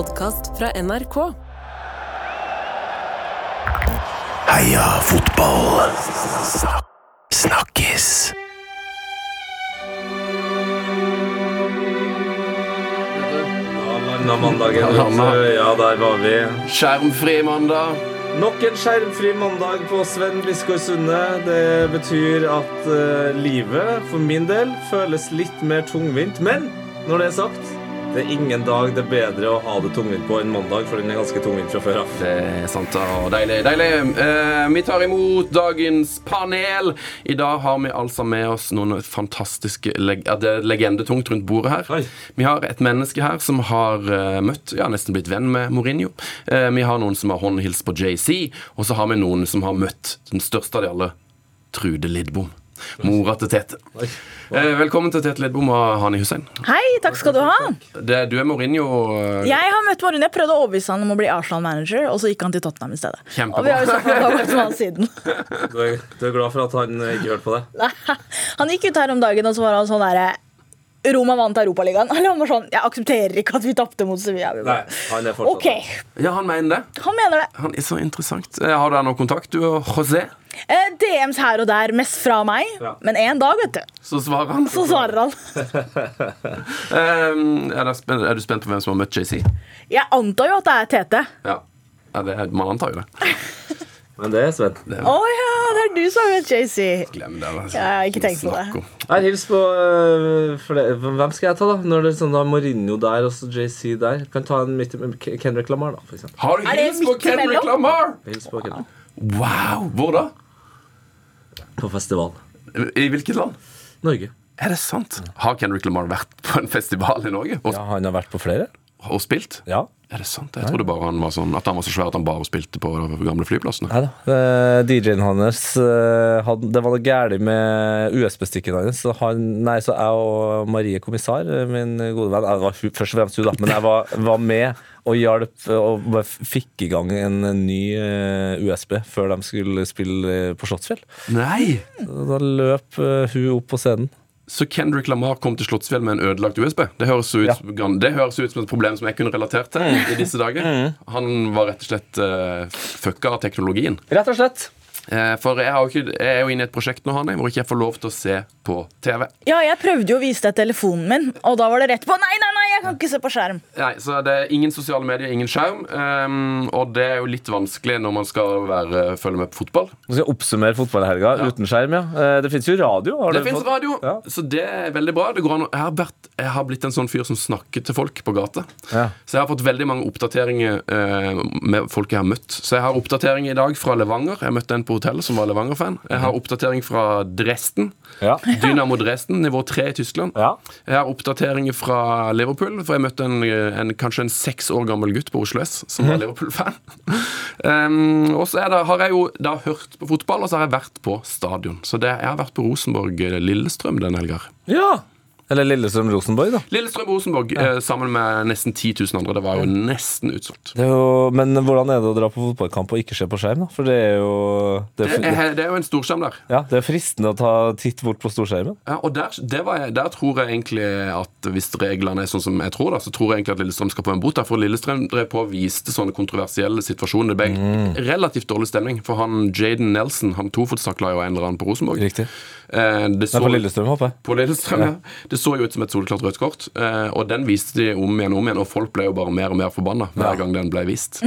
podkast fra NRK. Heia fotball! Snakkes! Ja, mandagen. der var vi. Skjermfri mandag. Nok en skjermfri mandag på Sven Biskår Sunde. Det betyr at uh, livet, for min del, føles litt mer tungvint. Men når det er sagt, det er ingen dag det er bedre å ha det tungvint på enn mandag, for den er ganske tungvint fra før av. Det er sant og deilig. deilig. Eh, vi tar imot dagens panel. I dag har vi altså med oss noen fantastiske leg Det er legendetungt rundt bordet her. Oi. Vi har et menneske her som har eh, møtt, ja, nesten blitt venn med Mourinho. Eh, vi har noen som har håndhilst på JC, og så har vi noen som har møtt den største av de alle, Trude Lidbom. Mora til Tete. Eh, velkommen til Tete Lidbom og Hani Hussein. Hei, takk skal du ha. Det, du er Mourinho. eh, Jeg har møtt Mourinho. Jeg prøvde å overbevise han om å bli Arsenal-manager, og så gikk han til Tottenham i stedet. Kjempebra. Og vi har jo snakket om det han siden. Du er, du er glad for at han eh, ikke hørte på det? Han gikk ut her om dagen, og så var han sånn derre Roma vant Europaligaen. Eller han var sånn Jeg aksepterer ikke at vi tapte mot Sevilla. Nei, han er fortsatt okay. Ja, han mener det. Han mener det. Han er så interessant. Har du noe kontakt, du og José? Eh, DMs her og der, mest fra meg. Ja. Men en dag, vet du, Så svarer han. så svarer han. Ehm, er, spent, er du spent på hvem som har møtt JC? Jeg antar jo at det er Tete. Ja. ja det, er- man antar jo det. Men det er Sven. Å ja, det er du som har møtt JC. Glem det. altså. Jeg har ikke tenkt på det. Nei, hils på øh, Hvem skal jeg ta, da? Når det er sånn da Mourinho der og JC der. Kan ta en midt med Kendrick Lamar, da, for eksempel. Har du hils på Kendrick? Lamar? Hils på Kendrick. Wow! Hvor da? På festival. I hvilket land? Norge. Er det sant? Har Kendrick Lamar vært på en festival i Norge og, Ja, han har vært på flere. og spilt? Ja. Er det sant? Jeg trodde bare han var sånn At han var så svær at han bare spilte på de gamle flyplassene. Nei da. Eh, DJ-en hans eh, Det var noe galt med USB-stikken hans. Så, han, nei, så jeg og Marie Kommissar, eh, min gode venn Jeg var først og fremst hun, da, men jeg var, var med og hjalp og fikk i gang en ny USB før de skulle spille på Slottsfjell. Nei! Da løp hun opp på scenen. Så Kendrick Lamar kom til Slottsfjell med en ødelagt USB? Det høres, ut, Ja. det høres ut som et problem som jeg kunne relatert til i disse dager. Han var rett og slett uh, fucka av teknologien. Rett og slett. Eh, for jeg, har jo ikke, jeg er jo inne i et prosjekt nå Hanne, hvor ikke jeg får lov til å se på TV. Ja, jeg prøvde jo å vise deg telefonen min, og da var det rett på. Nei, nei, nei, jeg kan ikke se på skjerm. Nei, Så det er ingen sosiale medier, ingen skjerm. Um, og det er jo litt vanskelig når man skal være, følge med på fotball. Nå skal jeg oppsummere fotballhelga uten skjerm, ja. Eh, Det fins jo radio. Har Det du fins radio, Ja. så det er veldig bra. Det går an, jeg, har vært, jeg har blitt en sånn fyr som snakker til folk på gata. Ja. Så jeg har fått veldig mange oppdateringer uh, med folk jeg har møtt. Så jeg har oppdatering i dag fra Levanger. Jeg møtte en på hotellet som var Levanger-fan. Jeg har oppdatering fra Dresden. Ja. Dynamo Dresden, nivå 3 i Tyskland. Ja. Jeg har oppdateringer fra Liverpool, for jeg møtte en, en, kanskje en seks år gammel gutt på Oslo S som var Liverpool-fan. Um, og så har jeg jo da hørt på fotball, og så har jeg vært på stadion. Så det, jeg har vært på Rosenborg-Lillestrøm den helga. ja. Eller Lillestrøm-Rosenborg, da. Lillestrøm-Rosenborg eh, sammen med nesten 10 000 andre. Det var jo nesten utsolgt. Er men hvordan er det å dra på fotballkamp og ikke se på skjerm? da? For det er jo Det Det er, er, det er jo en storskjerm der. ja, det er fristende å ta titt bort på storskjermen. Ja, og der, det var jeg, der tror jeg egentlig at hvis reglene er sånn som jeg tror, da, så tror jeg egentlig at Lillestrøm skal på en bot. der, For Lillestrøm drev på og viste sånne kontroversielle situasjoner. Det ble Mm. relativt dårlig stemning. For han Jaden Nelson, han tofotstakla jo en eller annen på Rosenborg. Riktig. Eh, det Nei, på Lillestrøm, håper jeg. På Lillestrøm, ja. Det så jo ut som et soleklart rødt kort. Eh, og den viste de om igjen og om igjen, og folk ble jo bare mer og mer forbanna hver gang den ble vist.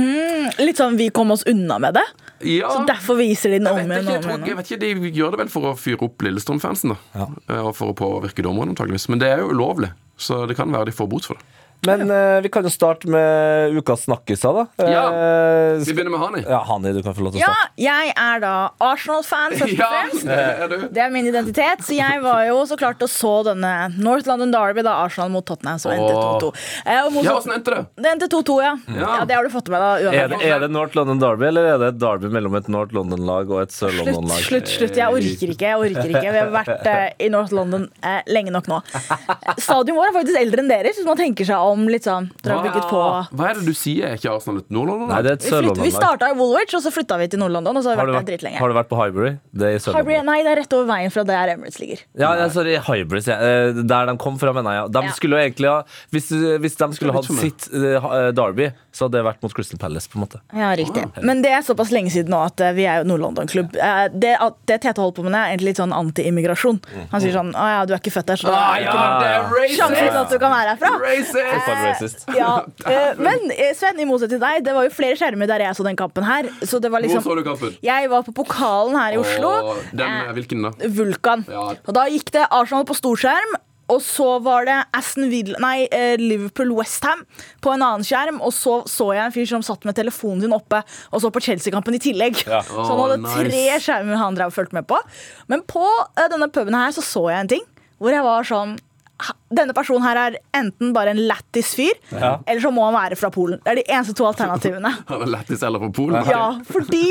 Litt sånn vi kom oss unna med det. Ja, Så derfor viser de den om igjen og jeg, om igjen. vet ikke, De gjør det vel for å fyre opp Lillestrøm-fansen, da. Ja. Og for å påvirke dommeren, antageligvis. Men det er jo ulovlig, så det kan være de får bot for det. Men uh, vi kan jo starte med ukas snakkiser, da. Ja. Eh, Vi begynner med Hani. ja, Hani, du kan få lov til å starte. Ja, jeg er da Arsenal-fan, først og Ja, fremst. det er. Det er min identitet, så jeg var jo så klart og så denne North London Derby da Arsenal mot Tottenham, så endte 2-2. Eh, Ja, åssen endte det? Det endte 2-2, ja. Ja. ja. Det har du fått med deg. Er det, er det North London Derby, eller er det et derby mellom et North London-lag og et Sør London-lag? slutt, slutt. slutt. Jeg orker ikke. jeg orker ikke Vi har vært eh, i North London eh, lenge nok nå. Stadion vår er faktisk eldre enn deres, hvis man tenker seg om, litt sånn. Dere har bygget på. Hva er det du sier? Er ikke Arsenal et Nord-London? Nei, det er et Vi, flytt, vi Sør-London-lag. starta i Woolwich, og så flytta vi til Nord-London. Og så har Har, vi du vært der vært- dritlenge. har du vært på Highbury? Det er i Highbury, Sør-London. nei, det er rett over veien fra der Emirates ligger. Ja, ja, sorry, Highbury, sier jeg. Eh, Der de kom fra, mener jeg. Ja. De Ja. skulle jo egentlig ha Hvis, hvis de skulle hatt sitt eh, ha- eh, Derby, så hadde det vært mot Crystal Palace, på en måte. Ja, riktig. Men det er såpass lenge siden nå at eh, vi er jo Nord-London-klubb. Eh, Det, at- det Tete holder på med, er egentlig litt sånn anti-immigrasjon. Han sier sånn Å ja, du er ikke født der, så Ah, er det ikke noe sjanse for at du kan være herfra. Racist! Fotball-racist. Ja, eh, men eh, Sven, i motsetning til deg, det var jo flere skjermer der jeg så den kampen her. Så det var Hvor liksom så du kampen? Jeg var på pokalen her i Oslo. Og den, Eh, hvilken da? Vulkan. Ja. Og da gikk det Arsenal på storskjerm. Og så var det Aston Villa, nei, eh, Liverpool Westham på en annen skjerm. Og så så jeg en fyr som satt med telefonen sin oppe og så på Chelsea-kampen i tillegg. Ja. Så han hadde nice. tre skjermer han drev og fulgte med på. Men på eh, denne puben her så så jeg en ting hvor jeg var sånn denne personen her er enten bare en lættis fyr, Ja. eller så må han være fra Polen. Det er de eneste to alternativene. Han er lættis eller fra Polen? Ja, fordi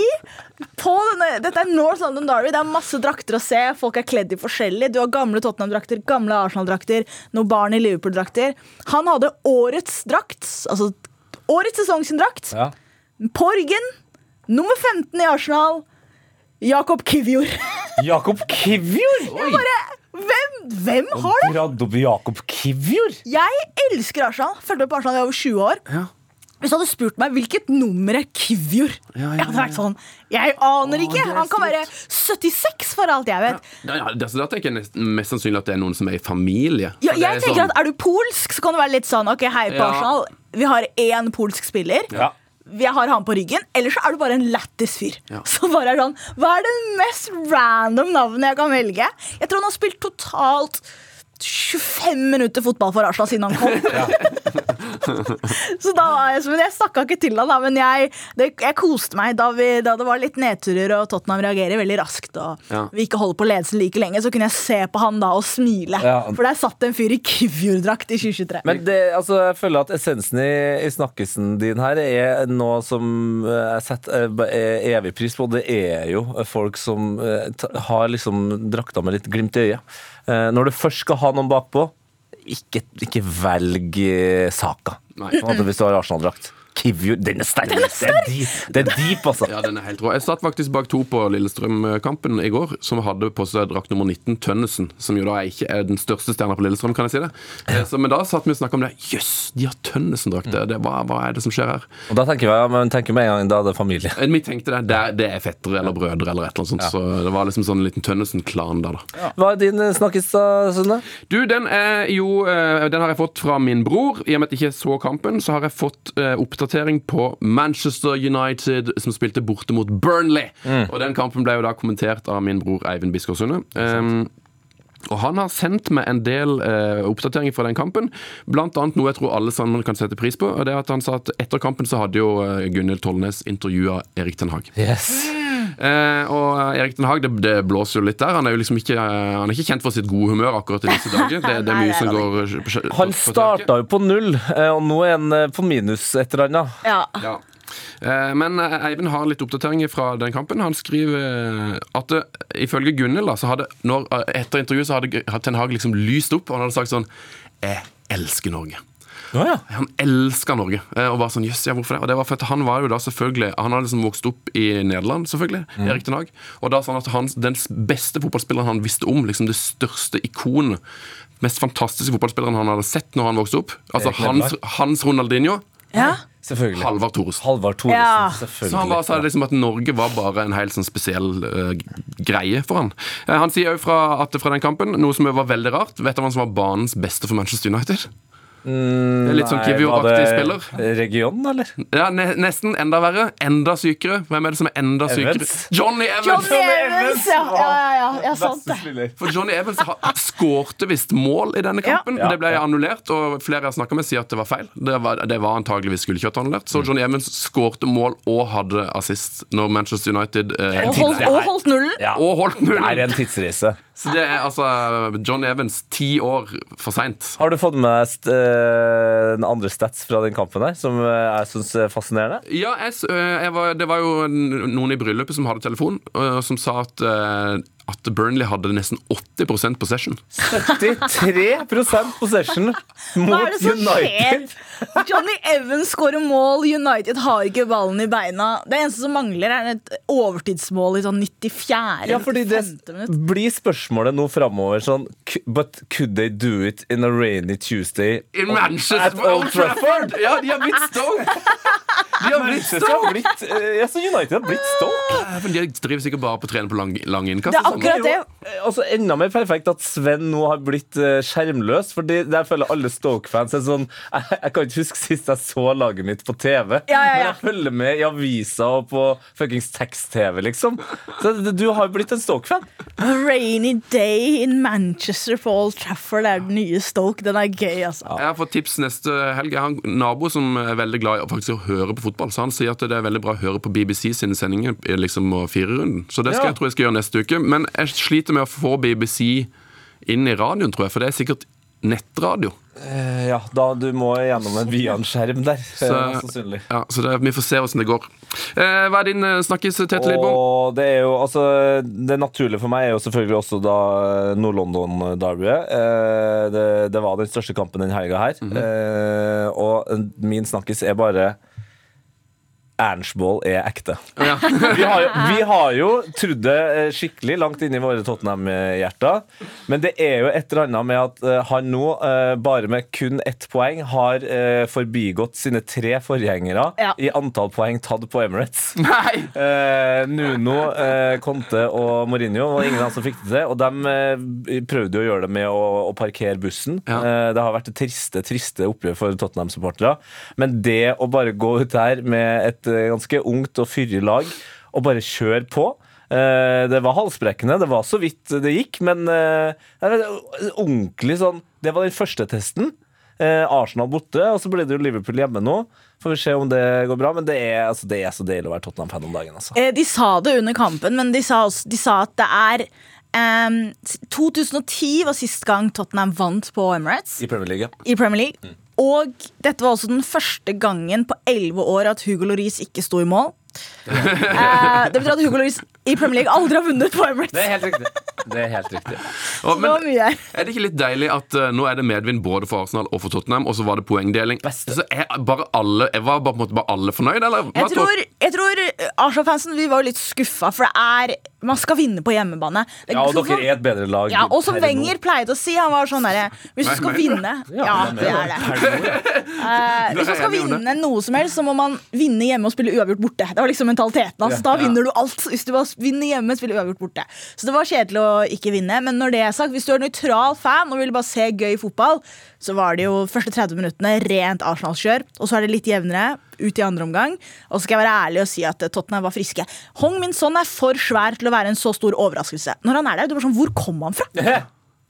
på denne, Dette er North London Derby. Det er masse drakter å se. Folk er kledd i forskjellig. Du har gamle Tottenham-drakter, gamle Arsenal-drakter, noen barn i Liverpool-drakter. Han hadde årets drakt, altså årets sesong sin drakt, Ja. Porgen. Nummer 15 i Arsenal. Jakob Kivjord. Jakob Kivjord! Hvem, hvem har det? Dratt opp Jakob Kivjord? Jeg elsker Arsenal. Fulgte med på Arsenal i over 20 år. Ja. Hvis du hadde spurt meg hvilket nummer er Kivjord, Ja, ja, jeg hadde vært sånn Jeg aner ikke! Han kan være 76 for alt jeg vet. Ja, ja, det, så da tenker jeg nest, mest sannsynlig at det er noen som er i familie. Ja, jeg er tenker sånn- at Er du polsk, så kan det være litt sånn Ok, hei på Ja. Arsenal. Vi har én polsk spiller. Ja. Jeg har han på ryggen. Eller så er du bare en lættis fyr. Ja. Som bare er sånn Hva er det mest random navnet jeg kan velge? Jeg tror han har spilt totalt 25 minutter fotball for Arsenal siden han kom. så da var jeg, men Jeg snakka ikke til han da, men jeg, det, jeg koste meg da, vi, da det var litt nedturer og Tottenham reagerer veldig raskt. Og Ja. vi ikke holder på ledelsen like lenge, så kunne jeg se på han da og smile. Ja. For der satt en fyr i Kivjord-drakt i 2023. Men det, altså, jeg føler at essensen i, i snakkisen din her er noe som eh, jeg setter eh, evig pris på. Det er jo folk som eh, har liksom drakta med litt glimt i øyet. Eh, Når du først skal ha noen bakpå, ikke, ikke velg eh, Saka. En Hvis du har Arsenal-drakt. Kivjord, den er sterk! Det er sterk! det er deep altså. Ja, den er helt rå. Jeg satt faktisk bak to på Lillestrøm-kampen i går, som hadde på seg drakt nummer 19, Tønnesen. Som jo da ikke er den største stjerna på Lillestrøm, kan jeg si det. Ja. Så, men da satt vi og snakka om det. Jøss, de har Tønnesen-drakt! Det- Hva, hva er det som skjer her? Og da tenker vi, ja, men tenker en gang da det er familie. Eh, Vi tenkte det. Det er, det er fettere eller brødre eller et eller annet sånt. Så det var liksom sånn en liten Tønnesen-klan der, da. Hva er din eh, snakkis, Sunne? Du, den er jo eh, Den har jeg fått fra min bror. I og med at jeg ikke så kampen, så har jeg fått eh, oppdatering på Manchester United, som spilte borte mot Burnley. Og den kampen ble jo da kommentert av min bror Eivind Biskårsunde. Um, og Han har sendt meg en del eh, oppdateringer fra den kampen. Blant annet noe jeg tror alle sammen kan sette pris på. og det er at han sa at Etter kampen så hadde jo eh, Gunhild Tollnes intervjua Erik Ten Hag. Yes. Eh, og Erik Den Haag, det, det blåser jo litt der. Han er jo liksom ikke, eh, han er ikke kjent for sitt gode humør akkurat i disse dager. Det, det er mye som går Han starta jo på null, eh, og nå er han eh, på minus et eller annet. Ja. Ja. Eh, Men eh, Eivind har litt oppdateringer fra den kampen. Han skriver eh, at det, ifølge Gunhild så hadde når, eh, etter intervjuet så hadde Ten Hag liksom lyst opp, og han hadde sagt sånn Jeg elsker Norge. Ja, ja. Han elska Norge. eh, Og var sånn, jøss, ja, hvorfor det? Og det var for Han var jo da selvfølgelig Han hadde liksom vokst opp i Nederland, selvfølgelig. Erik Ten Hag. Og da sånn at han, den beste fotballspilleren han visste om, liksom det største ikonet, mest fantastiske fotballspilleren han hadde sett når han vokste opp, altså Hans, Hans Ronaldinho, ja. Selvfølgelig. Halvard Thoresen. Halvard Thoresen, Ja. selvfølgelig. Så han bare sa liksom at Norge var bare en helt sånn spesiell uh, greie for han. Uh, han sier jo fra, at fra den kampen, noe som var veldig rart Vet du hvem som var banens beste for Manchester United? Det er litt sånn Nei, Kivjo-aktig spiller. Region, eller? Ja, ne Nesten enda verre. Enda sykere. Hvem er det som er enda sykere? Evans. Johnny Evans! Johnny Evans, ja. Ja, ja, ja, ja sant det. For Johnny Evans skårte visst mål i denne kampen. Ja. Det ble annullert, og flere jeg snakka med, sier at det var feil. Det var, det var antageligvis skulle ikke vært annullert. Mm. Så Johnny Evans skårte mål og hadde assist når Manchester United eh, Og holdt, og holdt nullen. Ja. og holdt Det er en tidsreise. Så det er altså John Evans ti år for seint. Har du fått med den andre stats fra den kampen her, som eh, jeg syns er fascinerende? Ja, jeg, øh, jeg var, det var jo noen i bryllupet som hadde telefon, som sa at at Burnley hadde nesten 80% possession. 73% possession Hva mot er det som United. skjer? Johnny Evans skårer mål, United har ikke ballen i beina. Det eneste som mangler, er et overtidsmål i sånn 94. Ja, fordi det blir spørsmålet nå framover sånn But could they do it in a rainy Tuesday? In Manchester At Old Trafford? Ja, de har blitt Stoke! De har blitt Stoke! eh, ja, så United har blitt Stoke. De driver sikkert bare på å trene på lang, lang innkast. Det er. Akkurat det. Eh, Altså, enda mer perfekt at Sven nå har blitt eh, skjermløs. Fordi der føler alle Stoke-fans er sånn jeg, jeg kan ikke huske sist jeg så laget mitt på TV. Ja, ja, ja. Men jeg følger med i aviser og på fuckings tekst-TV, liksom. Så du har blitt en Stoke-fan. Rainy day in Manchester på Old Trafford er den nye Stoke. Den er gøy, altså. Jeg har fått tips neste helg. Jeg har en nabo som er veldig glad i faktisk å høre på fotball. Så han sier at det er veldig bra å høre på BBC sine sendinger i liksom å firerunden. Så det skal Ja. jeg tro jeg skal gjøre neste uke. Men jeg sliter med å få BBC inn i radioen, tror jeg, for det er sikkert nettradio. Eh, ja, da du må gjennom en Vian-skjerm der. Så, eh, sannsynlig. ja, så det, vi får se åssen det går. Eh, hva er din eh, snakkis, Tete Lidbom? Det er jo, altså Det naturlige for meg er jo selvfølgelig også da Nord-London-derbyet. Eh, det, det var den største kampen den helga her. eh, og min snakkis er bare Ernstball er ekte. Ja. Vi har, jo, vi har jo trodd det eh, skikkelig langt inn i våre Tottenham-hjerter. Men det er jo et eller annet med at eh, han nå, eh, bare med kun ett poeng, har forbigått sine tre forgjengere Ja. i antall poeng tatt på Emirates. Nei! Eh, Nuno, eh, Conte og Mourinho var ingen av dem som fikk det til. Og de prøvde jo å gjøre det med å, å parkere bussen. Ja. Eh, det har vært et triste, triste oppgjør for Tottenham-supportere. Men det å bare gå ut her med et eh, ganske ungt og fyrig lag og bare kjøre på eh, det var halsbrekkende, det var så vidt det gikk, men eh, ordentlig sånn Det var den første testen. Arsenal borte, og så blir det jo Liverpool hjemme nå. Får vi se om det går bra, men det er, altså, det er så deilig å være Tottenham-fan om dagen. Altså. De sa det under kampen, men de sa, også, de sa at det er um, 2010 var sist gang Tottenham vant på Emirates I Premier League, ja. i Premier League. Og dette var også den første gangen på elleve år at Hugo Lloris ikke sto i mål. Eh, det betyr at Hugo Lloris i Premier League aldri har vunnet på Emirates. Det er helt riktig. Det er helt riktig. Og, men, er det ikke litt deilig at uh, nå er det medvind både for Arsenal og for Tottenham, og så var det poengdeling? Beste. Så er bare alle, jeg var bare, på en måte bare alle fornøyd, eller? Jeg tror, jeg tror Arsenal-fansen vi var litt skuffa, for det er Man skal vinne på hjemmebane. Det Ja, og sånn dere er et bedre lag. ja, og som. Wenger pleide å si, han var sånn derre Hvis du skal vinne Ja, det er det. Uh, hvis du skal vinne noe som helst, så må man vinne hjemme og spille uavgjort borte. Det var liksom mentaliteten hans. Da vinner du alt. Hvis du vinner hjemme, spiller uavgjort borte. Så det var kjedelig å ikke vinne. Men når det er sagt, hvis du er nøytral fan og vil bare se gøy fotball, så var det jo første 30 minuttene rent Arsenal-kjør. Og så er det litt jevnere ut i andre omgang. Og så skal jeg være ærlig og si at eh, Tottenham var friske. Hong Min Son er for svær til å være en så stor overraskelse. Når han er der, du bare sånn, Hvor kom han fra?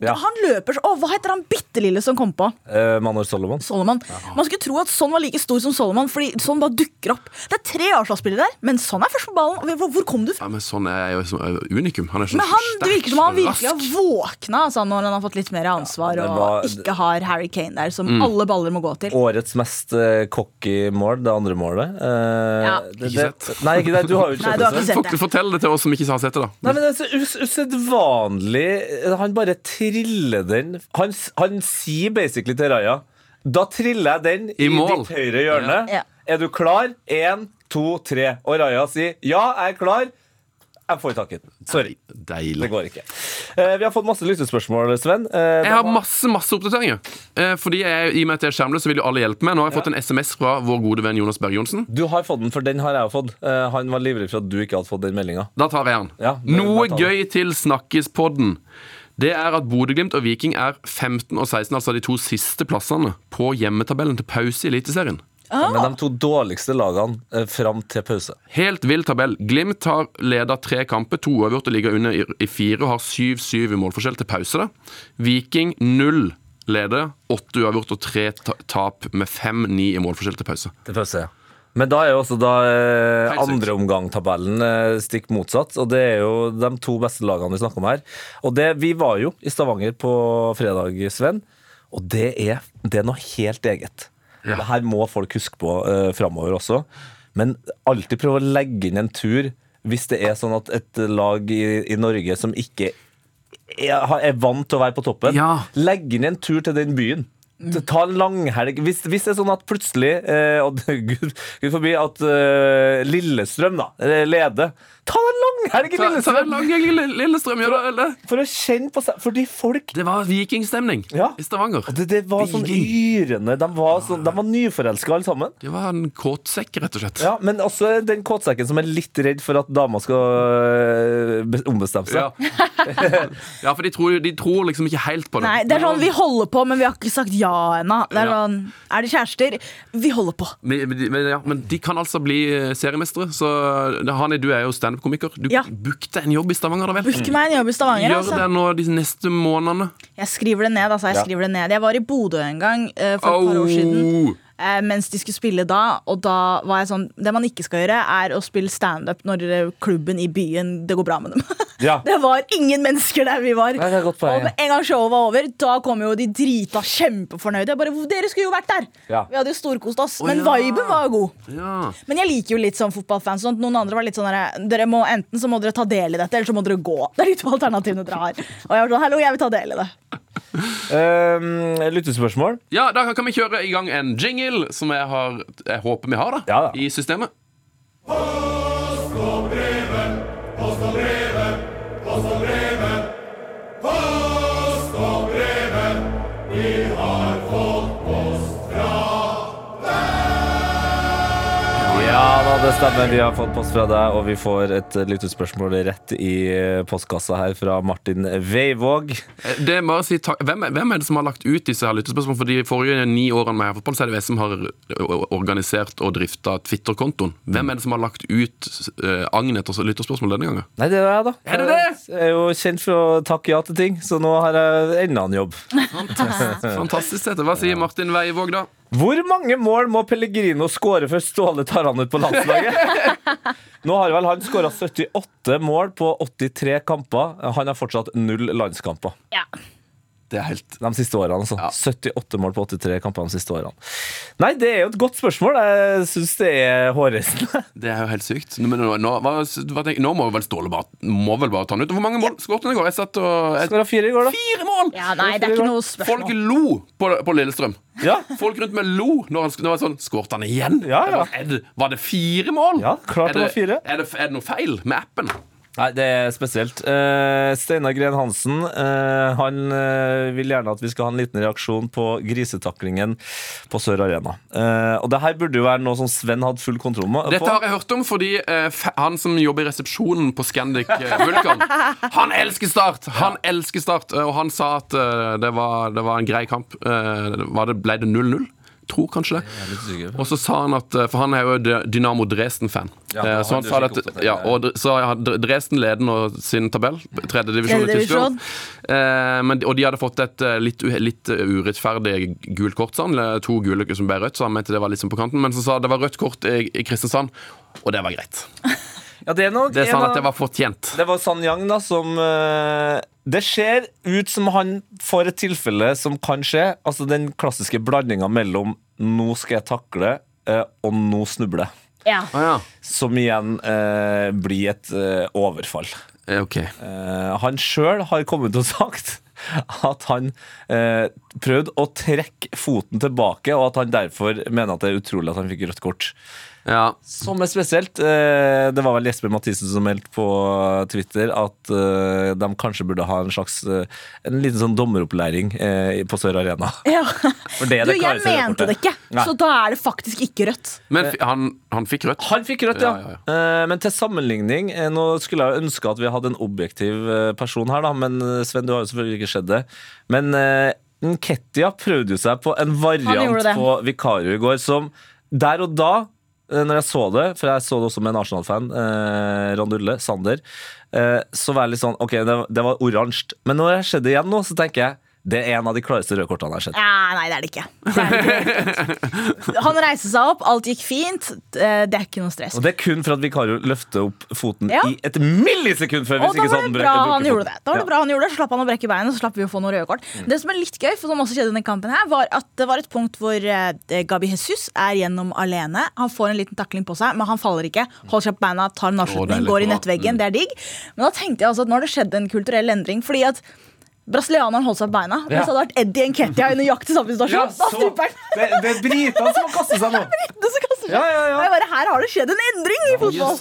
Ja. Han løper så Å, hva heter han bitte lille som kom på? Eh, Manor Solomon. Solomon. Man skulle tro at Son var like stor som Solomon, fordi Son bare dukker opp. Det er tre Arsenal-spillere der, men Son er først på ballen. Hvor, hvor kom du fra? Ja, men sånn er jo som er unikum. Han er så Men han, det virker som han virkelig har våkna altså, når han har fått litt mer ansvar det og ikke har Harry Kane der, som Mm. alle baller må gå til. Årets mest uh, cocky mål, det andre målet. Uh, Ja. det, Ikke det, nei, ikke det. Du har jo ikke Nei, sett du har ikke sett det. Fortell det til oss som ikke har sett det, da. Nei, men det er så us usedvanlig Han bare triller den han, han sier basically til Raja Da triller jeg den i, I ditt høyre hjørne. Ja. Er du klar? Én, to, tre. Og Raja sier ja, jeg er klar. Jeg får tak i den. Sorry. Det går ikke. Eh, vi har fått masse lyttespørsmål, Sven. Eh, Jeg har masse masse oppdateringer. Eh, fordi jeg, I og med at jeg er skjermløs, så vil jo alle hjelpe meg. Nå har jeg fått en SMS fra vår gode venn Jonas Berg Johnsen. Du har fått den, for den har jeg fått. Eh, han var livredd for at du ikke hadde fått den meldinga. Da tar jeg den. Ja, Noe gøy til Snakkispodden. Det er at Bodø-Glimt og Viking er 15 og 16, altså de to siste plassene, på hjemmetabellen til pause i Eliteserien. Men de to dårligste lagene eh, fram til pause. Helt vill tabell. Glimt har leda tre kamper, to uavgjort og ligger under i, i fire og har 7-7 i målforskjell til pause. da. Viking null leder, åtte uavgjort og tre tap med 5-9 i målforskjell til pause. Til pause, ja. Men da er jo også da eh, andreomgang-tabellen eh, stikk motsatt. Og det er jo de to beste lagene vi snakker om her. Og det, vi var jo i Stavanger på fredag, Sven. Og det er, det er noe helt eget. Ja. Det her må folk huske på uh, framover også. Men alltid prøve å legge inn en tur hvis det er sånn at et lag i, i Norge som ikke er, er vant til å være på toppen, Ja. legger inn en tur til den byen. Ta en langhelg. Hvis, hvis det er sånn at plutselig eh, og Gud, Gud forbi at eh, Lillestrøm da eh, leder Ta en langhelg i Ta, ta Lillestrøm! en lang helg i Lille- Lillestrøm, gjør det, eller? For å kjenne på seg Fordi folk Det var vikingstemning Ja. i Stavanger. det, det var sånn yrende. De var, sånn, de var nyforelska alle sammen. Det var en kåtsekk, rett og slett. Ja, Men også den kåtsekken som er litt redd for at dama skal øh, be- ombestemme seg. Ja, ja for de tror, de tror liksom ikke helt på det. Nei, det er sånn, Vi holder på, men vi har ikke sagt ja ennå. Det er Ja. sånn, er det kjærester? Vi holder på. Men, men, men, ja, men de kan altså bli eh, seriemestere. Så det- Hani, du er jo standup-komiker. Du Ja. book deg en jobb i Stavanger, da vel? Book meg en jobb i Stavanger. Gjør Altså. det nå de neste månedene. Jeg skriver det ned. altså Jeg Ja. skriver det ned Jeg var i Bodø en gang uh, for et par år siden. Oh. eh, mens de skulle spille da. Og da var jeg sånn Det man ikke skal gjøre, er å spille standup når eh, klubben i byen Det går bra med dem. Ja. det var ingen mennesker der vi var. Nei, og med en gang showet var over, da kom jo de drita kjempefornøyde. Bare, Dere skulle jo vært der! Ja. Vi hadde jo storkost oss. Å, Men ja. viben var jo god. Ja. Men jeg liker jo litt sånn fotballfans. Sånn at noen andre var litt sånn der, Dere må Enten så må dere ta del i dette, eller så må dere gå. Det er de to alternativene dere har. Og jeg var sånn, hallo, jeg vil ta del i det. Um, lyttespørsmål? ja, da kan vi kjøre i gang en jingle som jeg, har, jeg håper vi har da, Ja da. i systemet. Det stemmer. Vi har fått post fra deg, og vi får et eh, lyttespørsmål rett i eh, postkassa her fra Martin Veivåg. Eh, Det må jeg si takk. Hvem, hvem er det som har lagt ut disse her lyttespørsmålene? For de forrige ni årene med fotball, så er det jeg som har eh, organisert og drifta Twitter-kontoen. Hvem er det som har lagt ut uh, agn etter lytterspørsmål denne gangen? Nei, det er jeg, da. Er det det? Jeg er jo kjent for å takke ja til ting, så nå har jeg enda en jobb. Fantastisk. dette. Hva sier Martin Veivåg, da? Hvor mange mål må Pellegrino skåre før Ståle tar han ut på landslaget? Nå har vel han skåra 78 mål på 83 kamper. Han har fortsatt null landskamper Ja. Det er helt de siste årene. Altså. Ja. 78 mål på 83 kamper de siste årene. Nei, det er jo et godt spørsmål. Jeg syns det er hårreisende. Det er jo helt sykt. Men nå, nå, hva, hva nå må vel Ståle bare, må vel bare ta den ut. Hvor mange mål skåret han i går? Jeg satt og jeg, Skåra fire i går, da. Fire mål! ja, nei, det er ikke noe spørsmål. Folk lo på, på Lillestrøm. Ja, Folk rundt meg lo når han når sånn Skåret han igjen? Ja, ja. Var, det, var det fire mål? Ja, klart det, det var fire. Er det, er det noe feil med appen? Nei, det er spesielt. Uh, Steinar Gren Hansen uh, Han uh, vil gjerne at vi skal ha en liten reaksjon på grisetaklingen på Sør Arena. Eh, og det her burde jo være noe som Sven hadde full kontroll med. Dette har jeg hørt om fordi f- han som jobber i resepsjonen på Scandic Vulkan, han elsker Start! Han elsker Start, og han sa at det, var, det var en grei kamp. Var det, ble det 0-0? Tror kanskje det. Og så sa han at eh, For han er jo Dynamo Dresden-fan. Ja, Eh, så han sa at, ja, og så Dresden leder nå sin tabell. tredjedivisjon i Tyskland. Eh, men, og de hadde fått et litt, litt urettferdig gult kort. Sånn, to gule som ble rødt, så han mente det var liksom på kanten. Men så sa det var rødt kort i, i Kristiansand, og det var greit. Ja, det er nok Det sa en han av- at det var fortjent. Det var San Yang da som eh, Det ser ut som han får et tilfelle som kan skje. Altså den klassiske blandinga mellom 'nå skal jeg takle' eh, og 'nå snuble'. Ja. Ah, ja. Som igjen eh, blir et eh, overfall. Eh, Ok. Eh, han sjøl har kommet og sagt at han eh, prøvde å trekke foten tilbake, og at han derfor mener at det er utrolig at han fikk rødt kort. Ja. Som er spesielt. Eh, det var vel Jesper Mathisen som meldte på Twitter at eh, de kanskje burde ha en slags eh, En liten sånn dommeropplæring på Sør Arena. ja. For det er Du, jeg mente det ikke, Nei. så da er det faktisk ikke rødt. Men han, han fikk rødt. Han fikk rødt, ja. Ja, ja, Eh, Men til sammenligning Nå skulle jeg ønske at vi hadde en objektiv person her, da, men Sven, du har jo selvfølgelig ikke skjedd det. Men Nketia prøvde jo seg på en variant på Vikario i går som der og da når jeg så det, for jeg så det også med en Arsenal-fan, eh, Randulle, Sander, eh, så var jeg litt sånn Ok, det, det var oransje. Men når det igjen nå, så tenker jeg Det er en av de klareste røde kortene jeg har sett. Ja, nei, det er det ikke. Det er det ikke. Han reiste seg opp, alt gikk fint. Eh, Det er ikke noe stress. Og det er kun for at Vikario løfter opp foten Ja. i et millisekund før. Og Hvis da var det bra han gjorde det. Da var det Ja. bra han gjorde det, Så slapp han å brekke beinet, så slapp vi å få noen røde kort. Det som er litt gøy, for som også skjedde i denne kampen her, var at det var et punkt hvor eh, Gabi Jesus er gjennom alene. Han får en liten takling på seg, men han faller ikke. Holder seg på beina, tar en avslutning, går i nettveggen. nettveggen. Det er digg. Men da tenkte jeg altså at nå har det skjedd en kulturell endring. fordi at Brasilianeren holdt seg på beina. Hvis det hadde vært Eddie Nketia i nøyaktig samme situasjon, Ja, så- det, det er britene som har kastet seg nå. Det som kaster seg. Ja, ja, ja. Bare, Her har det skjedd en endring i fotball!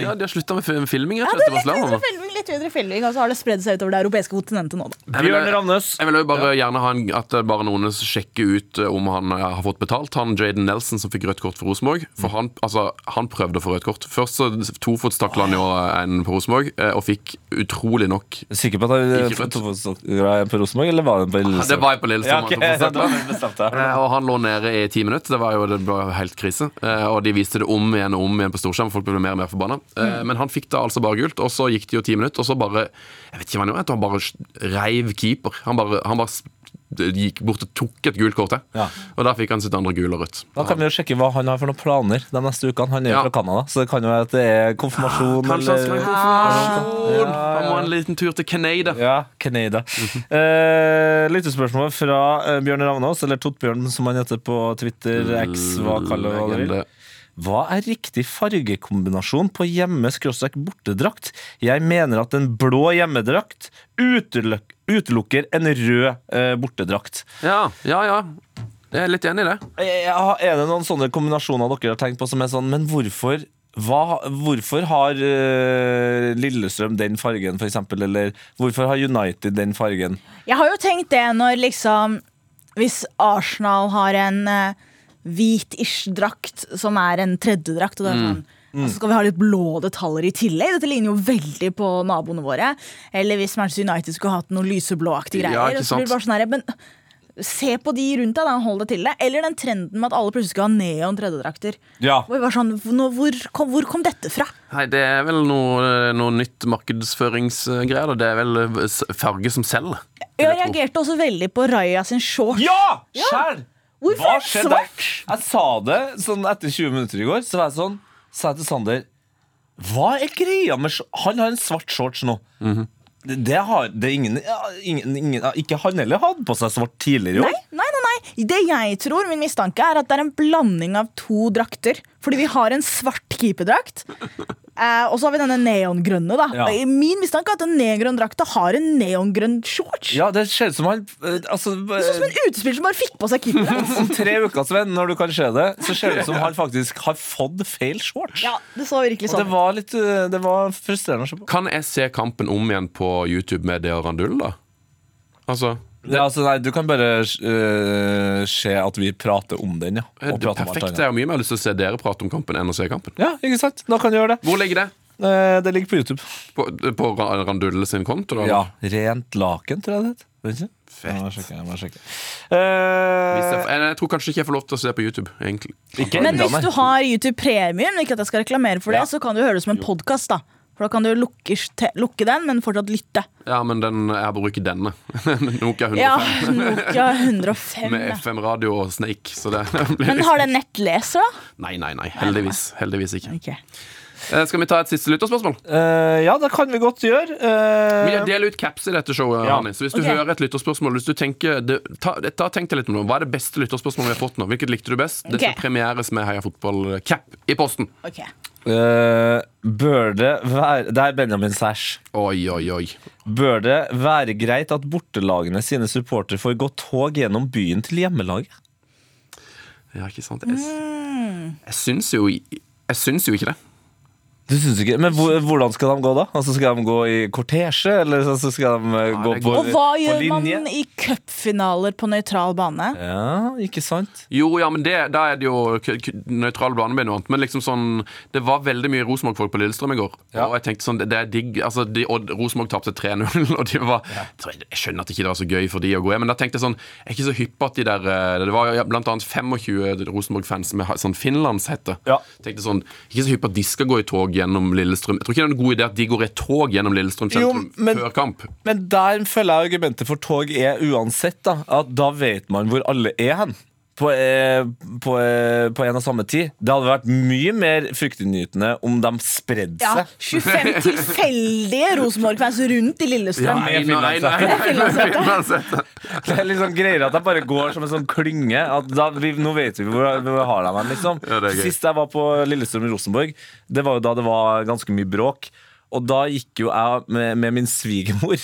Ja, de har slutta med filming. Ja, rett ja, det er litt mindre filming, litt mindre filming, og så har det spredd seg utover det europeiske kontinentet nå, da. Jeg vil- Bjørn Ravnes. Jeg vil jo bare gjerne ha en, at bare noen sjekker ut eh, om han eh, har fått betalt. Han Jaden Nelson som fikk rødt kort for Rosenborg. For han, altså, han prøvde å få rødt kort. Først så tofotstakla han jo en på Rosenborg, eh, og fikk utrolig nok Sikker på at han Ikke rødt. På Rosenborg, eller var det på Lillestrøm? Det var jeg på Lillestrøm. Ja, okay. jeg. Eh, Og han lå nede i ti minutter. Det var jo det var helt krise. Eh, Og de viste det om igjen og om igjen på storskjerm. Folk ble mer og mer forbanna. Eh, Men han fikk da altså bare gult, og så gikk det jo ti minutter, og så bare Jeg vet ikke hva han gjorde, han bare reiv keeper. Han bare, han bare gikk bort og tok et gult kort til. Ja. Og der fikk han sitt andre gule og rødt. Da kan vi jo sjekke hva han har for noen planer de neste ukene. Han er jo Ja. fra Canada, så det kan jo være at det er konfirmasjon Kanskje han skal ha konfirmasjon? Han må ha en liten tur til Canada. Ja, Canada. eh, lyttespørsmål fra eh, Bjørn Ravnås, eller Tottbjørn som han heter på Twitter, X, hva kaller du det? Legende. Hva er riktig fargekombinasjon på hjemme-bortedrakt? Jeg mener at en blå hjemmedrakt uteluk utelukker en rød eh, bortedrakt. Ja, ja, ja. Jeg er litt enig i det. Eh, Ja, er det noen sånne kombinasjoner dere har tenkt på som er sånn, men hvorfor hva, hvorfor har uh, Lillestrøm den fargen, eksempel? Eller hvorfor har United den fargen? Jeg har jo tenkt det når liksom Hvis Arsenal har en uh, hvit-ish drakt som er en tredjedrakt, og det er sånn Og så skal vi ha litt blå detaljer i tillegg. Dette ligner jo veldig på naboene våre. Eller hvis Manchester United skulle hatt noen lyseblåaktige Ja, greier. ikke og så blir det bare sånn her, men Se på de rundt deg, da, hold det til det. Eller den trenden med at alle plutselig skal ha neon tredjedrakter. Ja. Sånn, hvor, kom, hvor kom dette fra? Nei, Det er vel noe, noe nytt markedsføringsgreier. Det er vel farge som selger. Jeg reagerte også veldig på Raja sin shorts. Ja! Skjær! Hvorfor Hva det skjedde svart? Jeg sa det sånn etter 20 minutter i går. Så var jeg sånn Sa jeg til Sander Hva er greia med Han har en svart shorts nå. Mm det, det har det ingen, ingen, ingen Ikke han heller hadde på seg svart tidligere i år. Nei, nei, nei, nei. Det jeg tror, min mistanke, er at det er en blanding av to drakter. Fordi vi har en svart keeperdrakt, eh, og så har vi denne neongrønne. da Ja. Min mistanke er at den neongrønne drakta har en neongrønn shorts. Ja, det ser ut som han eh, altså, Det er ut som en utespiller som bare fikk på seg keeperdrakt. Om tre uker, Sven, når du kan se det, så ser det ut som han faktisk har fått feil shorts. Ja, det så virkelig Og det sånn var litt eh, Det var frustrerende å se på. Kan jeg se kampen om igjen på YouTube med det og Randull, da? Altså Ja, altså, nei, du kan bare uh, se at vi prater om den, ja. det Og er prate om. Jeg har mye mer lyst til å se dere prate om kampen enn å se kampen. Ja, ikke sant? Da kan du gjøre det. Hvor ligger det? Eh, det ligger på YouTube. På, på Ra- sin konto? Da? Ja, Rent laken, tror jeg det heter. Vet ikke? Fett. Jeg må sjekke, jeg må sjekke. Hvis jeg, Eh, jeg, jeg tror kanskje ikke jeg får lov til å se på YouTube, egentlig. ikke Men enda, hvis nei. du har YouTube Premium, ikke at jeg skal reklamere for det, Ja. så kan du høre det som en podkast. For da kan du lukke, lukke den, men fortsatt lytte. Ja, men den, jeg bruker denne. Nokia 105. Ja, Nokia 105. Med. FM-radio og Snake. Så det blir Men har den nettleser, da? Nei, nei, nei. Heldigvis. Heldigvis ikke. Ok. Eh, Skal vi ta et siste lytterspørsmål? Uh, ja, det kan vi godt gjøre. Uh, Vi deler ut caps i dette showet. Ja. Hanni. Så hvis du okay. hører et lytterspørsmål hvis du tenker, det, ta, ta, Tenk deg litt om det. Hva er det beste lytterspørsmålet vi har fått nå? Hvilket likte du best? Det skal premieres med Heia Fotball-cap i posten. Okay. Uh, bør det være Det er Benjamin Sæsj. Oi, oi, oi. Bør det være greit at bortelagene sine supportere får gå tog gjennom byen til hjemmelaget? Ja, ikke sant? Jeg, jeg syns jo Jeg syns jo ikke det. Du synes ikke, Men hvordan skal de gå da? Altså Skal de gå i kortesje, eller så skal de eh, gå på på, Og hva gjør linje? man i cupfinaler på nøytral bane? Ja, ikke sant? Jo, ja, men det, da er det jo nøytral bane blir noe annet. Men liksom sånn Det var veldig mye Rosenborg-folk på Lillestrøm i går. Ja. Og jeg tenkte sånn Det er digg Altså, de, og Rosenborg tapte 3-0, og de var jeg, jeg skjønner at det ikke det var så gøy for de å gå hjem, men da tenkte jeg sånn Jeg er ikke så hypp at de der eh, Det var ja, blant annet 25 Rosenborg-fans med sånn finlandshette. Ja. Tenkte sånn Ikke så hypp at de skal gå i tog gjennom Lillestrøm. Jeg tror ikke det er en god idé at de går i tog gjennom Lillestrøm sentrum Jo, men- før kamp. Men der føler jeg argumentet for tog er uansett da, at da vet man hvor alle er hen. På, eh, på, eh, på en og samme tid. Det hadde vært mye mer fryktinngytende om de spredde Ja, seg. 25 tilfeldige Rosenborg-fans rundt i Lillestrøm. Ja, Nei, nei, nei, Finlandshette. Det er sånn greier at de bare går som en sånn klynge. At da, vi, nå vet vi hvor, hvor har dem hen, liksom. Ja, det er gøy. Sist jeg var på Lillestrøm i Rosenborg, det var jo da det var ganske mye bråk. Og da gikk jo jeg med, med min svigermor,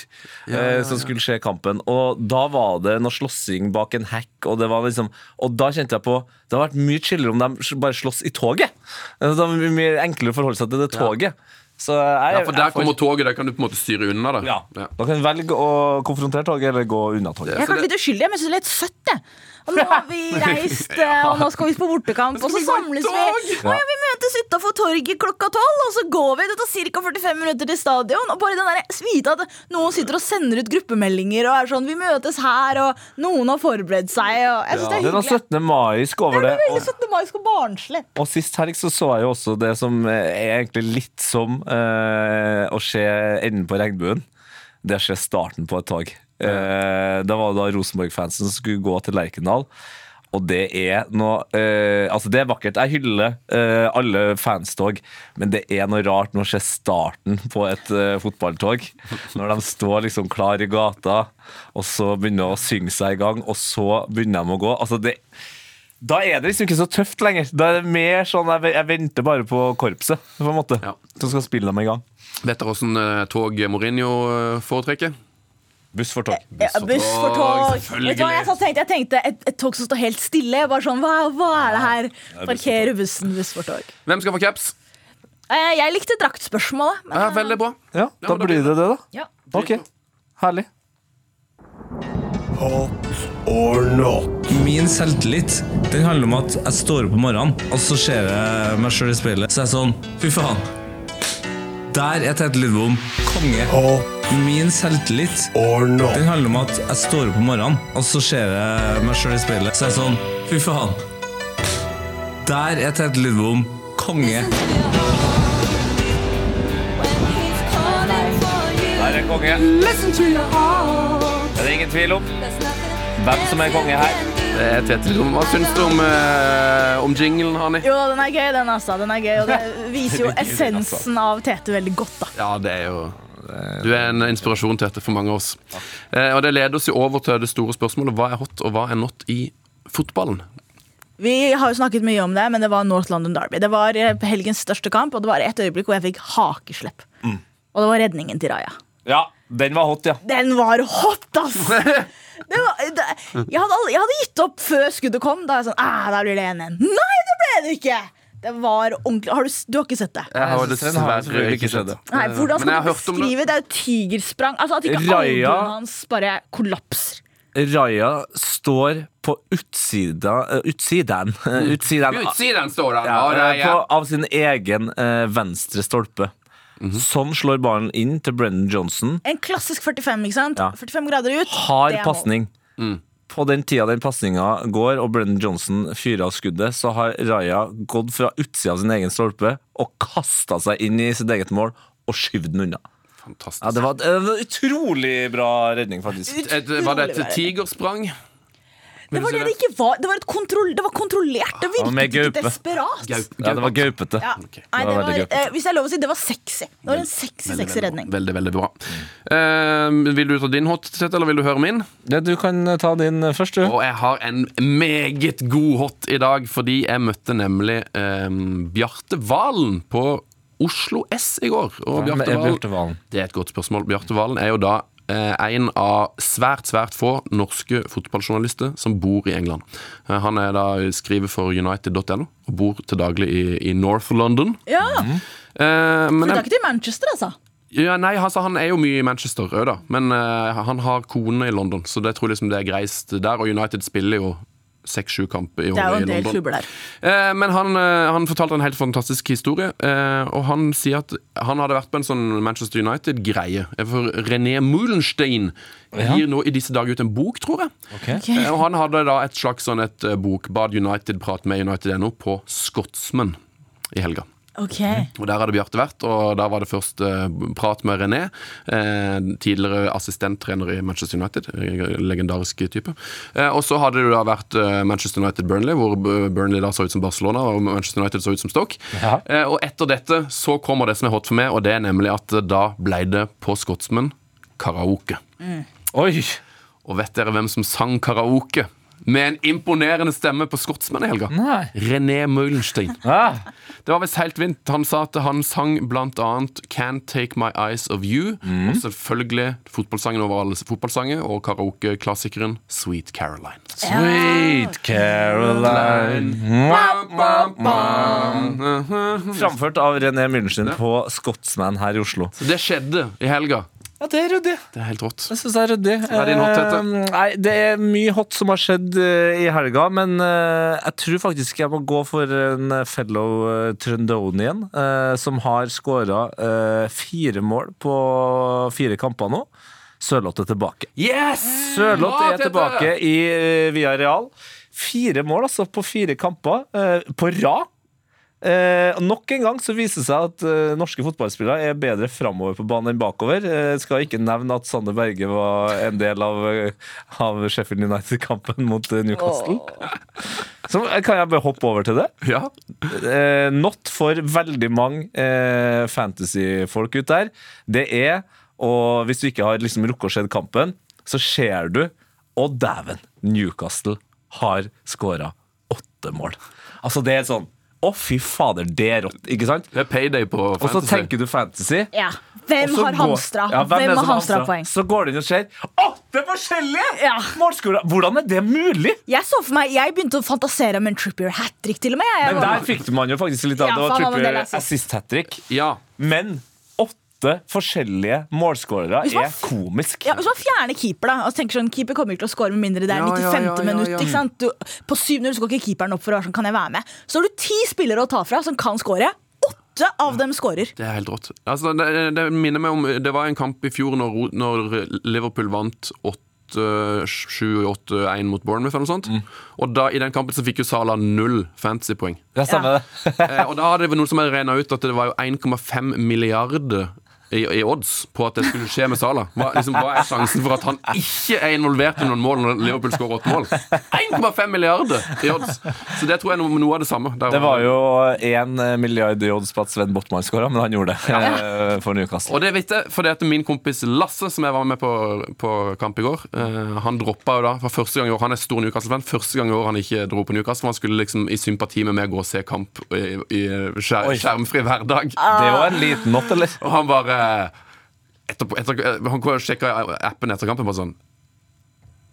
eh, som skulle se kampen. Og da var det noe slåssing bak en hekk, og det var liksom Og da kjente jeg på Det hadde vært mye chillere om de bare slåss i toget. Det var mye enklere å forholde seg til det toget. Så jeg, Ja, for der kommer toget, der kan du på en måte styre unna det. ja. Da kan du velge å konfrontere toget eller gå unna toget. Jeg er kanskje litt uskyldig, men jeg syns det er litt søtt. det Og nå har vi reist, eh, og nå skal vi på bortekamp, og så samles vi. Ja, vi møtes utafor torget klokka tolv, og så går vi. Det tar ca. 45 minutter til stadion. Og bare den der vite at noen sitter og sender ut gruppemeldinger og er sånn Vi møtes her, og noen har forberedt seg. Og jeg synes det Det er er noe hyggelig. 17. maisk over det. Veldig 17. mai og barnslig. Og sist helg så, så jeg jo også det som er egentlig litt som eh, å se enden på regnbuen. Det er se starten på et tog. Eh, det var da Rosenborg-fansen skulle gå til Lerkendal. Og det er noe eh, Altså, det er vakkert. Jeg hyller eh, alle fanstog, men det er noe rart når å se starten på et eh, fotballtog. Når de står liksom klar i gata, og så begynner å synge seg i gang, og så begynner de å gå. Altså, det da er det liksom ikke så tøft lenger. Da er det mer sånn Jeg, jeg venter bare på korpset, på en måte. Ja. Som skal spille dem i gang. Vet dere åssen eh, tog Mourinho eh, foretrekker? Buss for tog. Ja, buss for tog. Vet du hva jeg tenkte? Jeg tenkte et, et tog som står helt stille. Bare sånn, hva, hva er det her? Parkere bussen, buss for tog. Hvem skal få caps? Eh, jeg likte draktspørsmålet. men, Ja, eh, veldig bra. Ja, Ja, da blir det det, da. Ja. Ok, herlig. Hot or not? Min selvtillit den handler om at jeg står opp om morgenen, og så ser jeg meg sjøl i speilet. Så jeg er sånn Fy faen. Der er Tete Lidbom konge. Hot Min selvtillit or not? den handler om at jeg står opp om morgenen, og så ser jeg meg sjøl i speilet. Så er jeg sånn Fy faen. Der er Tete Lidbom konge. Der er konge. Det er det ingen tvil om. Hvem som er konge her. Det er Tete Lidbom. Hva syns du om, uh, om jinglen, Hani? Jo, den er gøy, den, altså. Den er gøy, og det viser jo essensen av Tete veldig godt, da. Ja, det er jo Du er en inspirasjon, til dette for mange av oss. Eh, og det leder oss jo over til det store spørsmålet hva er hot, og hva er not i fotballen? Vi har jo snakket mye om det, men det var North London Derby. Det var eh, helgens største kamp, og det var et øyeblikk hvor jeg fikk hakeslepp. Og det var redningen til Raja. Ja, den var hot, ja. Den var hot, ass! Det var, det, jeg, hadde, jeg hadde gitt opp før skuddet kom. Da er jeg sånn, ah, da blir det 1-1. Nei, det ble det ikke! Det var ordentlig har du, du har ikke sett det? Jeg har har dessverre ikke sett det. Nei, Hvordan skal du beskrive det? Det er jo tigersprang. Altså At ikke albuen hans bare kollapser. Raja står på utsida eh, Utsiden. eh, utsiden Utsiden står han. ja, eh, på, av sin egen eh, venstre stolpe. Sånn slår ballen inn til Brennan Johnson. En klassisk 45, ikke sant? Ja. 45 grader ut. Hard pasning. pasning. På den tida den pasninga går, og Brennan Johnson fyrer av skuddet, så har Raja gått fra utsida av sin egen stolpe og kasta seg inn i sitt eget mål og skyvd den unna. Fantastisk. Ja, det var en utrolig bra redning, faktisk. Utrolig var det et tigersprang? Det var det det ikke var. Det var, et kontroll, det var kontrollert. Det Ja, virket ikke desperat. Gaup- Ja, det var gaupete. Ja. Okay. Nei, Det det var eh, hvis det er lov å si, det var sexy. Det var en sexy, sexy redning. Veldig, veldig bra. Uh, vil du ta din hot, eller vil du høre min? Ja, du kan eh, ta din eh, først, du. Og jeg har en meget god hot i dag, fordi jeg møtte nemlig um, Bjarte Valen på Oslo S i går. Og ja, Bjarte Valen, det er et godt spørsmål. Bjarte Valen er jo da en av svært, svært få norske fotballjournalister som bor i England. Eh, han er da skriver for United.no og bor til daglig i, i North London. Ja, Eh, men Flytta jeg- ikke til Manchester, altså. ja, nei, altså, Han er jo mye i Manchester da. Men eh, han har kone i London, så det tror jeg liksom det er greist der. Og United spiller jo seks-sju kamper i Det er jo året i en del London. klubber der. Eh, men han, eh, han fortalte en helt fantastisk historie, eh, og han sier at han hadde vært på en sånn Manchester United-greie. For René Mulenstein gir nå i disse dager ut en bok, tror jeg. Eh, og han hadde da et slags sånn et bokbad United-prat med United.no på Scotsman i helga. Ok. Og Der hadde Bjarte vært, og da var det først eh, prat med René. Eh, tidligere assistenttrener i Manchester United. eh, Legendarisk type. Eh, og så hadde det da vært Manchester United-Burnley, hvor Burnley da så ut som Barcelona, og Manchester United så ut som Stoke. Ja. Og etter dette så kommer det som er hot for meg, og det er nemlig at da ble det på Scotsman karaoke. Oi! Og vet dere hvem som sang karaoke? Med en imponerende stemme på Scotsman i helga. Nei. René Møhlenstein. Ah, Det var visst helt vint. Han sa at han sang blant annet Can't Take My Eyes Of You. Og selvfølgelig fotballsangen over alle fotballsanger, og karaokeklassikeren Sweet Caroline. Sweet Caroline. Framført av René Myllenstein på Scotsman her i Oslo. Så det skjedde i helga. Ja, det er ryddig. Det er helt rått. Jeg synes det er ryddig. er din hot, Tete? Eh, Nei, det er mye hot som har skjedd eh, i helga, men eh, jeg tror faktisk jeg må gå for en fellow uh, Trøndonian, eh, som har skåra fire mål på fire kamper nå. Sørloth er tilbake. Yes! Sørloth er tilbake i eh, Via Real. Fire mål altså på fire kamper eh, på rad. Eh, nok en gang så viser det seg at eh, norske fotballspillere er bedre framover på banen enn bakover. Eh, skal ikke nevne at Sander Berge var en del av, eh, av Sheffield United-kampen mot Newcastle. Newcastle. Så eh, kan jeg bare hoppe over til det. Ja. Eh, not for veldig mange eh, fantasy-folk ut der. Det er, og hvis du ikke har liksom rukket å se kampen, så ser du Å, dæven! Newcastle har skåra åtte mål. Altså, det er sånn Å, fy fader, det er rått, ikke sant? Det er payday på fantasy. Og så tenker du fantasy. Ja. Hvem har går- hamstra? Ja, hvem hvem har hamstra poeng? Så går det inn og ser åtte forskjellige Ja. målskårere! Hvordan er det mulig? Jeg så for meg, jeg begynte å fantasere om en Trippier hat trick, til og med. Jeg Men var- der fikk man jo faktisk litt av Ja, Det var Trippier assist. assist hat trick. Ja. Men åtte forskjellige målskårere er komisk. Ja, Hvis man fjerner keeper, da og tenker sånn, keeper kommer ikke til å score med mindre det er Ja, ja, 95. ja, ja, minutt. ja. Ikke sant? Du, på 7-0 så går ikke keeperen opp for å være sånn, kan jeg være med. Så har du ti spillere å ta fra som kan score. Åtte av dem skårer. Det er helt rått. Altså, det, det minner meg om Det var en kamp i fjor når, når Liverpool vant 7-8-1 mot Bournemouth eller noe sånt. Og da, i den kampen så fikk jo Salah null fantasypoeng. Ja, stemmer det. eh, og da hadde det noen som hadde regna ut at det var jo 1,5 milliarder i, i odds på at det skulle skje med Salah. Hva, liksom, hva er sjansen for at han ikke er involvert i noen mål når Liverpool skårer åtte mål? 1,5 milliarder i odds! Så det tror jeg er noe, noe av det samme. Der Det var jo én milliard i odds på at Sven Botman skåra, men han gjorde det ja. for Newcastle. Og det vet jeg, fordi at min kompis Lasse, som jeg var med på, på kamp i går, uh, han droppa jo da for første gang i år. Han er stor Newcastle-fan. Første gang i år han ikke dro på Newcastle. Han skulle liksom i sympati med meg gå og se kamp i, i skjer, skjermfri hverdag. Det var en liten not, eller? Og han bare etterpå, etter, Han sjekka appen etter kampen bare sånn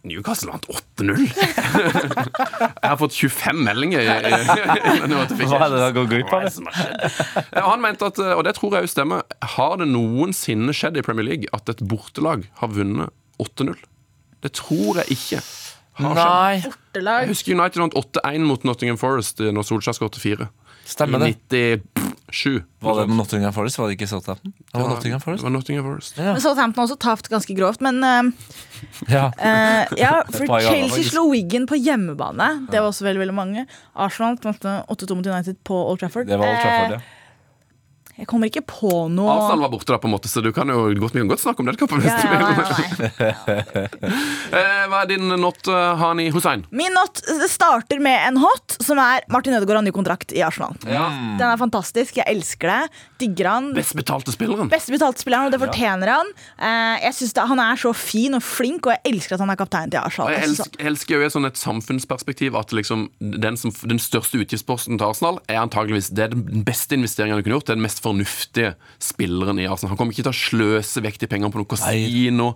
Newcastle vant 8-0! jeg har fått 25 meldinger. Hva er det da går glipp av? Er Han mente at, og det tror jeg òg stemmer, har det noensinne skjedd i Premier League at et bortelag har vunnet 8-0? Det tror jeg ikke. Har. Nei. Jeg husker United vant 8-1 mot Nottingham Forest når Solskjær skåret 4. stemmer det. I 97. Var det Nottingham Forest? Var det ikke Southampton? Det var Nottingham Det Forest. var Nottingham Forest. Men Southampton også tapt ganske grovt, men uh, Ja. Uh, ja, for Chelsea slo Wiggen på hjemmebane. Det var også veldig veldig mange. Arsenal tapte 8-2 mot United på Old Trafford. Det var Old Trafford, ja. Jeg kommer ikke på noe Arsenal var borte, da, på en måte, så du kan jo godt, vi kan godt snakke om hvis ja. Eh, Hva er din not, eh, Hani Hussein? Min not starter med en hot, som er Martin Ødegaard har ny kontrakt i Arsenal. Ja. Den er fantastisk. Jeg elsker det. Digger han. Best betalte spilleren? Best betalte spilleren, og det fortjener han. Eh, jeg synes det, Han er så fin og flink, og jeg elsker at han er kaptein til Arsenal. Og jeg Jeg elsker, jeg elsker jo sånn et samfunnsperspektiv at liksom den, som, den største utgiftsposten til Arsenal er antageligvis det er den beste investeringen du kunne gjort. Det er den mest fornuftige spilleren i Arsenal. Han kommer ikke til å sløse vekk de pengene på noe kasino,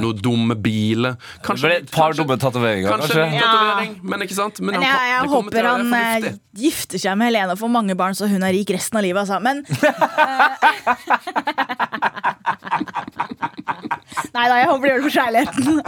noen dumme biler. Det ble et par dumme tatoveringer, Kanskje kanskje. Ja. tatovering, men ikke sant? Men Men jeg, han, jeg håper han eh, gifter seg med Helene og får mange barn, så hun er rik resten av livet. Altså. Men Nei da, jeg håper de gjør det for kjærligheten.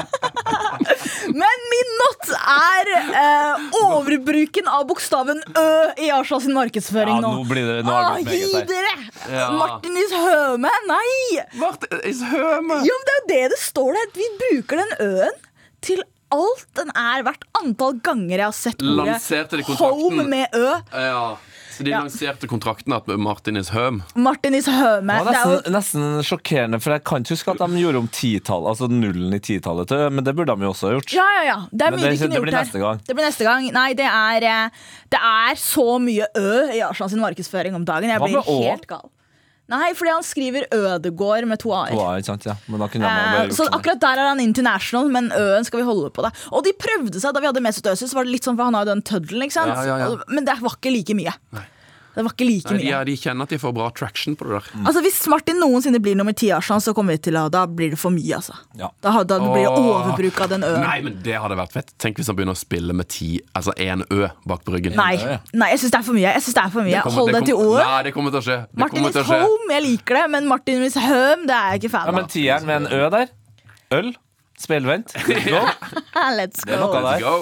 Men min not er eh, overbruken av bokstaven Ø i Asha sin markedsføring Ja, nå. nå blir det- nå har ah, det blitt gi dere! Ja. Martin is Høme! Nei! Martinis is høme. Jo, men det er jo det det står der. Vi bruker den Ø-en til alt den er verdt. Antall ganger jeg har sett ordet home med Ø. Ja. De Ja. lanserte kontrakten at Martinis Høm Martinis Høme. Det Det er jo nesten, nesten sjokkerende, for jeg kan ikke huske at de gjorde om titall, altså nullen i titallet til, men det burde de jo også ha gjort. Ja, ja, ja. Det er mye det- de kunne det gjort blir her. neste gang. Det blir neste gang. Nei, det er, eh, det er så mye ø i Arsenal sin markedsføring om dagen. Jeg Hva blir med helt gal. Nei, fordi han skriver Ødegård med to a-er. Ja. Eh, så akkurat der er han international, men øen skal vi holde på det. Og de prøvde seg da vi hadde Mesut Özil, så var det litt sånn, for han har jo den tøddelen? Ja, ja, ja. Men det var ikke like mye. Det var ikke like Nei, mye. Ja, de kjenner at de får bra traction på det der. Altså Hvis Martin noensinne blir nummer ti i Arsenal, så kommer vi til å Da blir det for mye, altså. Ja. Da, da blir det overbruk av den øen. Nei, men det hadde vært fett. Tenk hvis han begynner å spille med ti, altså én ø bak på ryggen. Nei, nei, jeg syns det er for mye. Jeg synes det er for mye Det kommer- Hold deg til kommer- ordet. Nei, det kommer til å skje. Det Martin is home, jeg liker det, men Martin is home, det er jeg ikke fan Ja, men av. tieren med en Ø der. Øl. Speilvendt. Go. Let's go. Let's Go.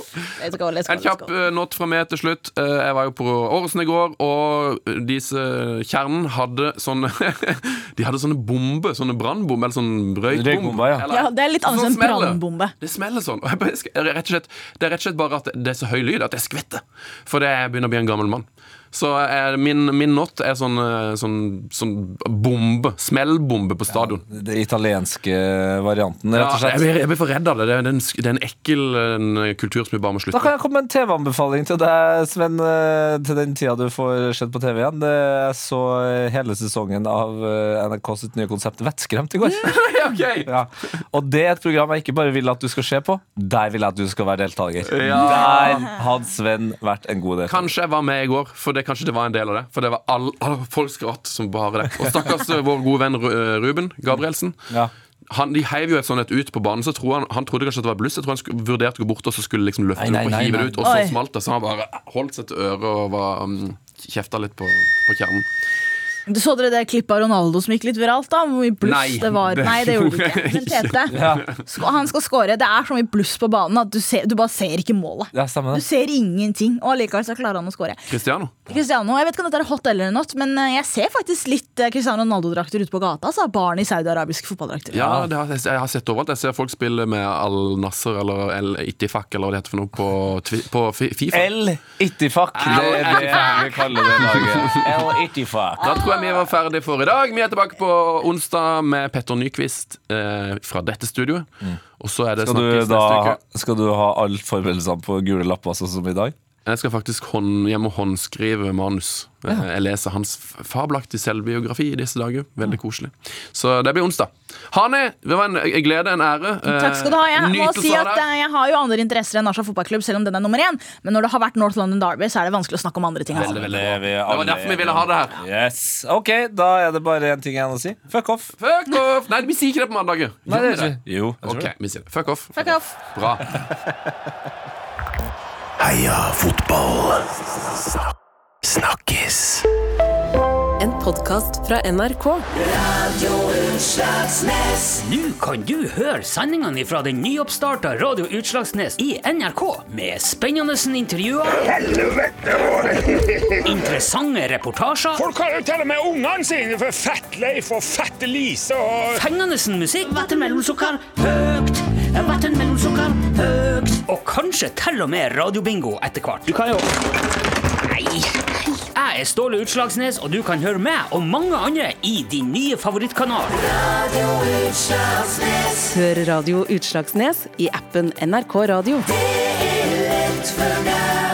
Let's go, let's go, En kjapp eh, not fra meg til slutt. Eh, Jeg var jo på Åresen i går, og disse kjernen hadde sånne De hadde sånne bomber, sånne brannbomber, eller sånn røykbomber. Ja. Ja, det er litt annet sånn enn brannbombe. Det smeller sånn. Og jeg bare, rett og slett, det er rett og slett bare at det er så høy lyd at jeg skvetter. For det jeg begynner å bli en gammel mann. Så er min, min not er sånn, eh, sånn, sånn bombe. Smellbombe på stadion. Den italienske varianten, rett og Ja, jeg, slett. blir, jeg blir for redd av det. Det er en, det er en ekkel en kultur som vi bare må slutte Da kan jeg komme med en TV-anbefaling til deg, Sven, eh, til den tida du får sett på TV igjen. Jeg så eh, hele sesongen av eh, NRK sitt nye konsept Vettskremt i går. okay. Ja. Og det er et program jeg ikke bare vil at du skal se på, der vil jeg at du skal være deltaker. Ja. Der hadde Sven vært en god deltaker. Kanskje jeg var med i går, for det, kanskje det var en del av det. For det var all, all folk skratt som bare det. Og stakkars eh, vår gode venn eh, Ruben Gabrielsen. Ja. Han, de heiv jo et sånt ut på banen, så tror han, han trodde kanskje at det var bluss. Jeg tror han skulle, vurderte å gå bort og så skulle liksom løfte Nei, nei, opp og hive det ut, og så smalt det. Så han bare holdt seg til øret og var um, kjefta litt på, på kjernen. Du Så dere det klippet av Ronaldo som gikk litt viralt? da? Hvor mye bluss Nei, det var? det Nei, det gjorde du ikke. Men Tete, sk- han skal score. Det er så mye bluss på banen at du, ser, du bare ser ikke målet. Ja, stemmer Du det. ser ingenting, og allikevel så klarer han å score. Cristiano. Cristiano, Jeg vet ikke om dette er hot eller not, men eh, jeg ser faktisk litt eh, Cristiano Ronaldo-drakter ute på gata. Altså, barn i saudiarabiske fotballdrakter. Ja, det har, jeg jeg har sett overalt. Jeg ser folk spille med Al Nasser eller El Ittifak eller hva det heter for noe på, twi- på Fi- Fifa. El Ittifak. Det er det vi kaller det laget. El Ittifak. Da tror jeg vi var ferdig for i dag. Vi er tilbake på onsdag med Petter Nyquist eh, fra dette studioet. Og så er det Skal du, snakkes da, neste uke. skal du ha alle forberedelsene på gule lapper, sånn som i dag? Jeg skal faktisk hånd, hjem og håndskrive manus. Eh, Jeg leser hans fabelaktige selvbiografi i disse dager. Veldig koselig. Så det blir onsdag. Hani, det var en glede, en ære. Eh, Takk skal du ha. Jeg må si at eh, jeg har jo andre interesser enn Arsenal fotballklubb, selv om den er nummer én. Men når det har vært North London Derby, så er det vanskelig å snakke om andre ting. Altså. Veldig, veldig Det vi Det var derfor vi ville ha det her. Yes. Ok, da er det bare én ting igjen å si. Fuck off. Fuck off! Nei, vi sier ikke det på mandager. Nei, Gjør det vi er ikke Jo. jeg tror Ok, det. vi sier det. Fuck off. Fuck off. Bra. Heia fotball. Snakkes. En podkast fra NRK. Nå kan du høre sendingene fra den nyoppstarta Radio Utslagsnes i NRK med spennende intervjuer, interessante reportasjer, Folk har jo til og med ungene sine for Fettleif og Fette-Lise og fengende musikk, vattenmellomsukker, mellom sukker høgt. og kanskje til og med radiobingo etter hvert. Du kan jo Nei. Jeg er Ståle Utslagsnes, og du kan høre meg og mange andre i din nye favorittkanal. Hør Radio Utslagsnes i appen NRK Radio. Det er lett for deg.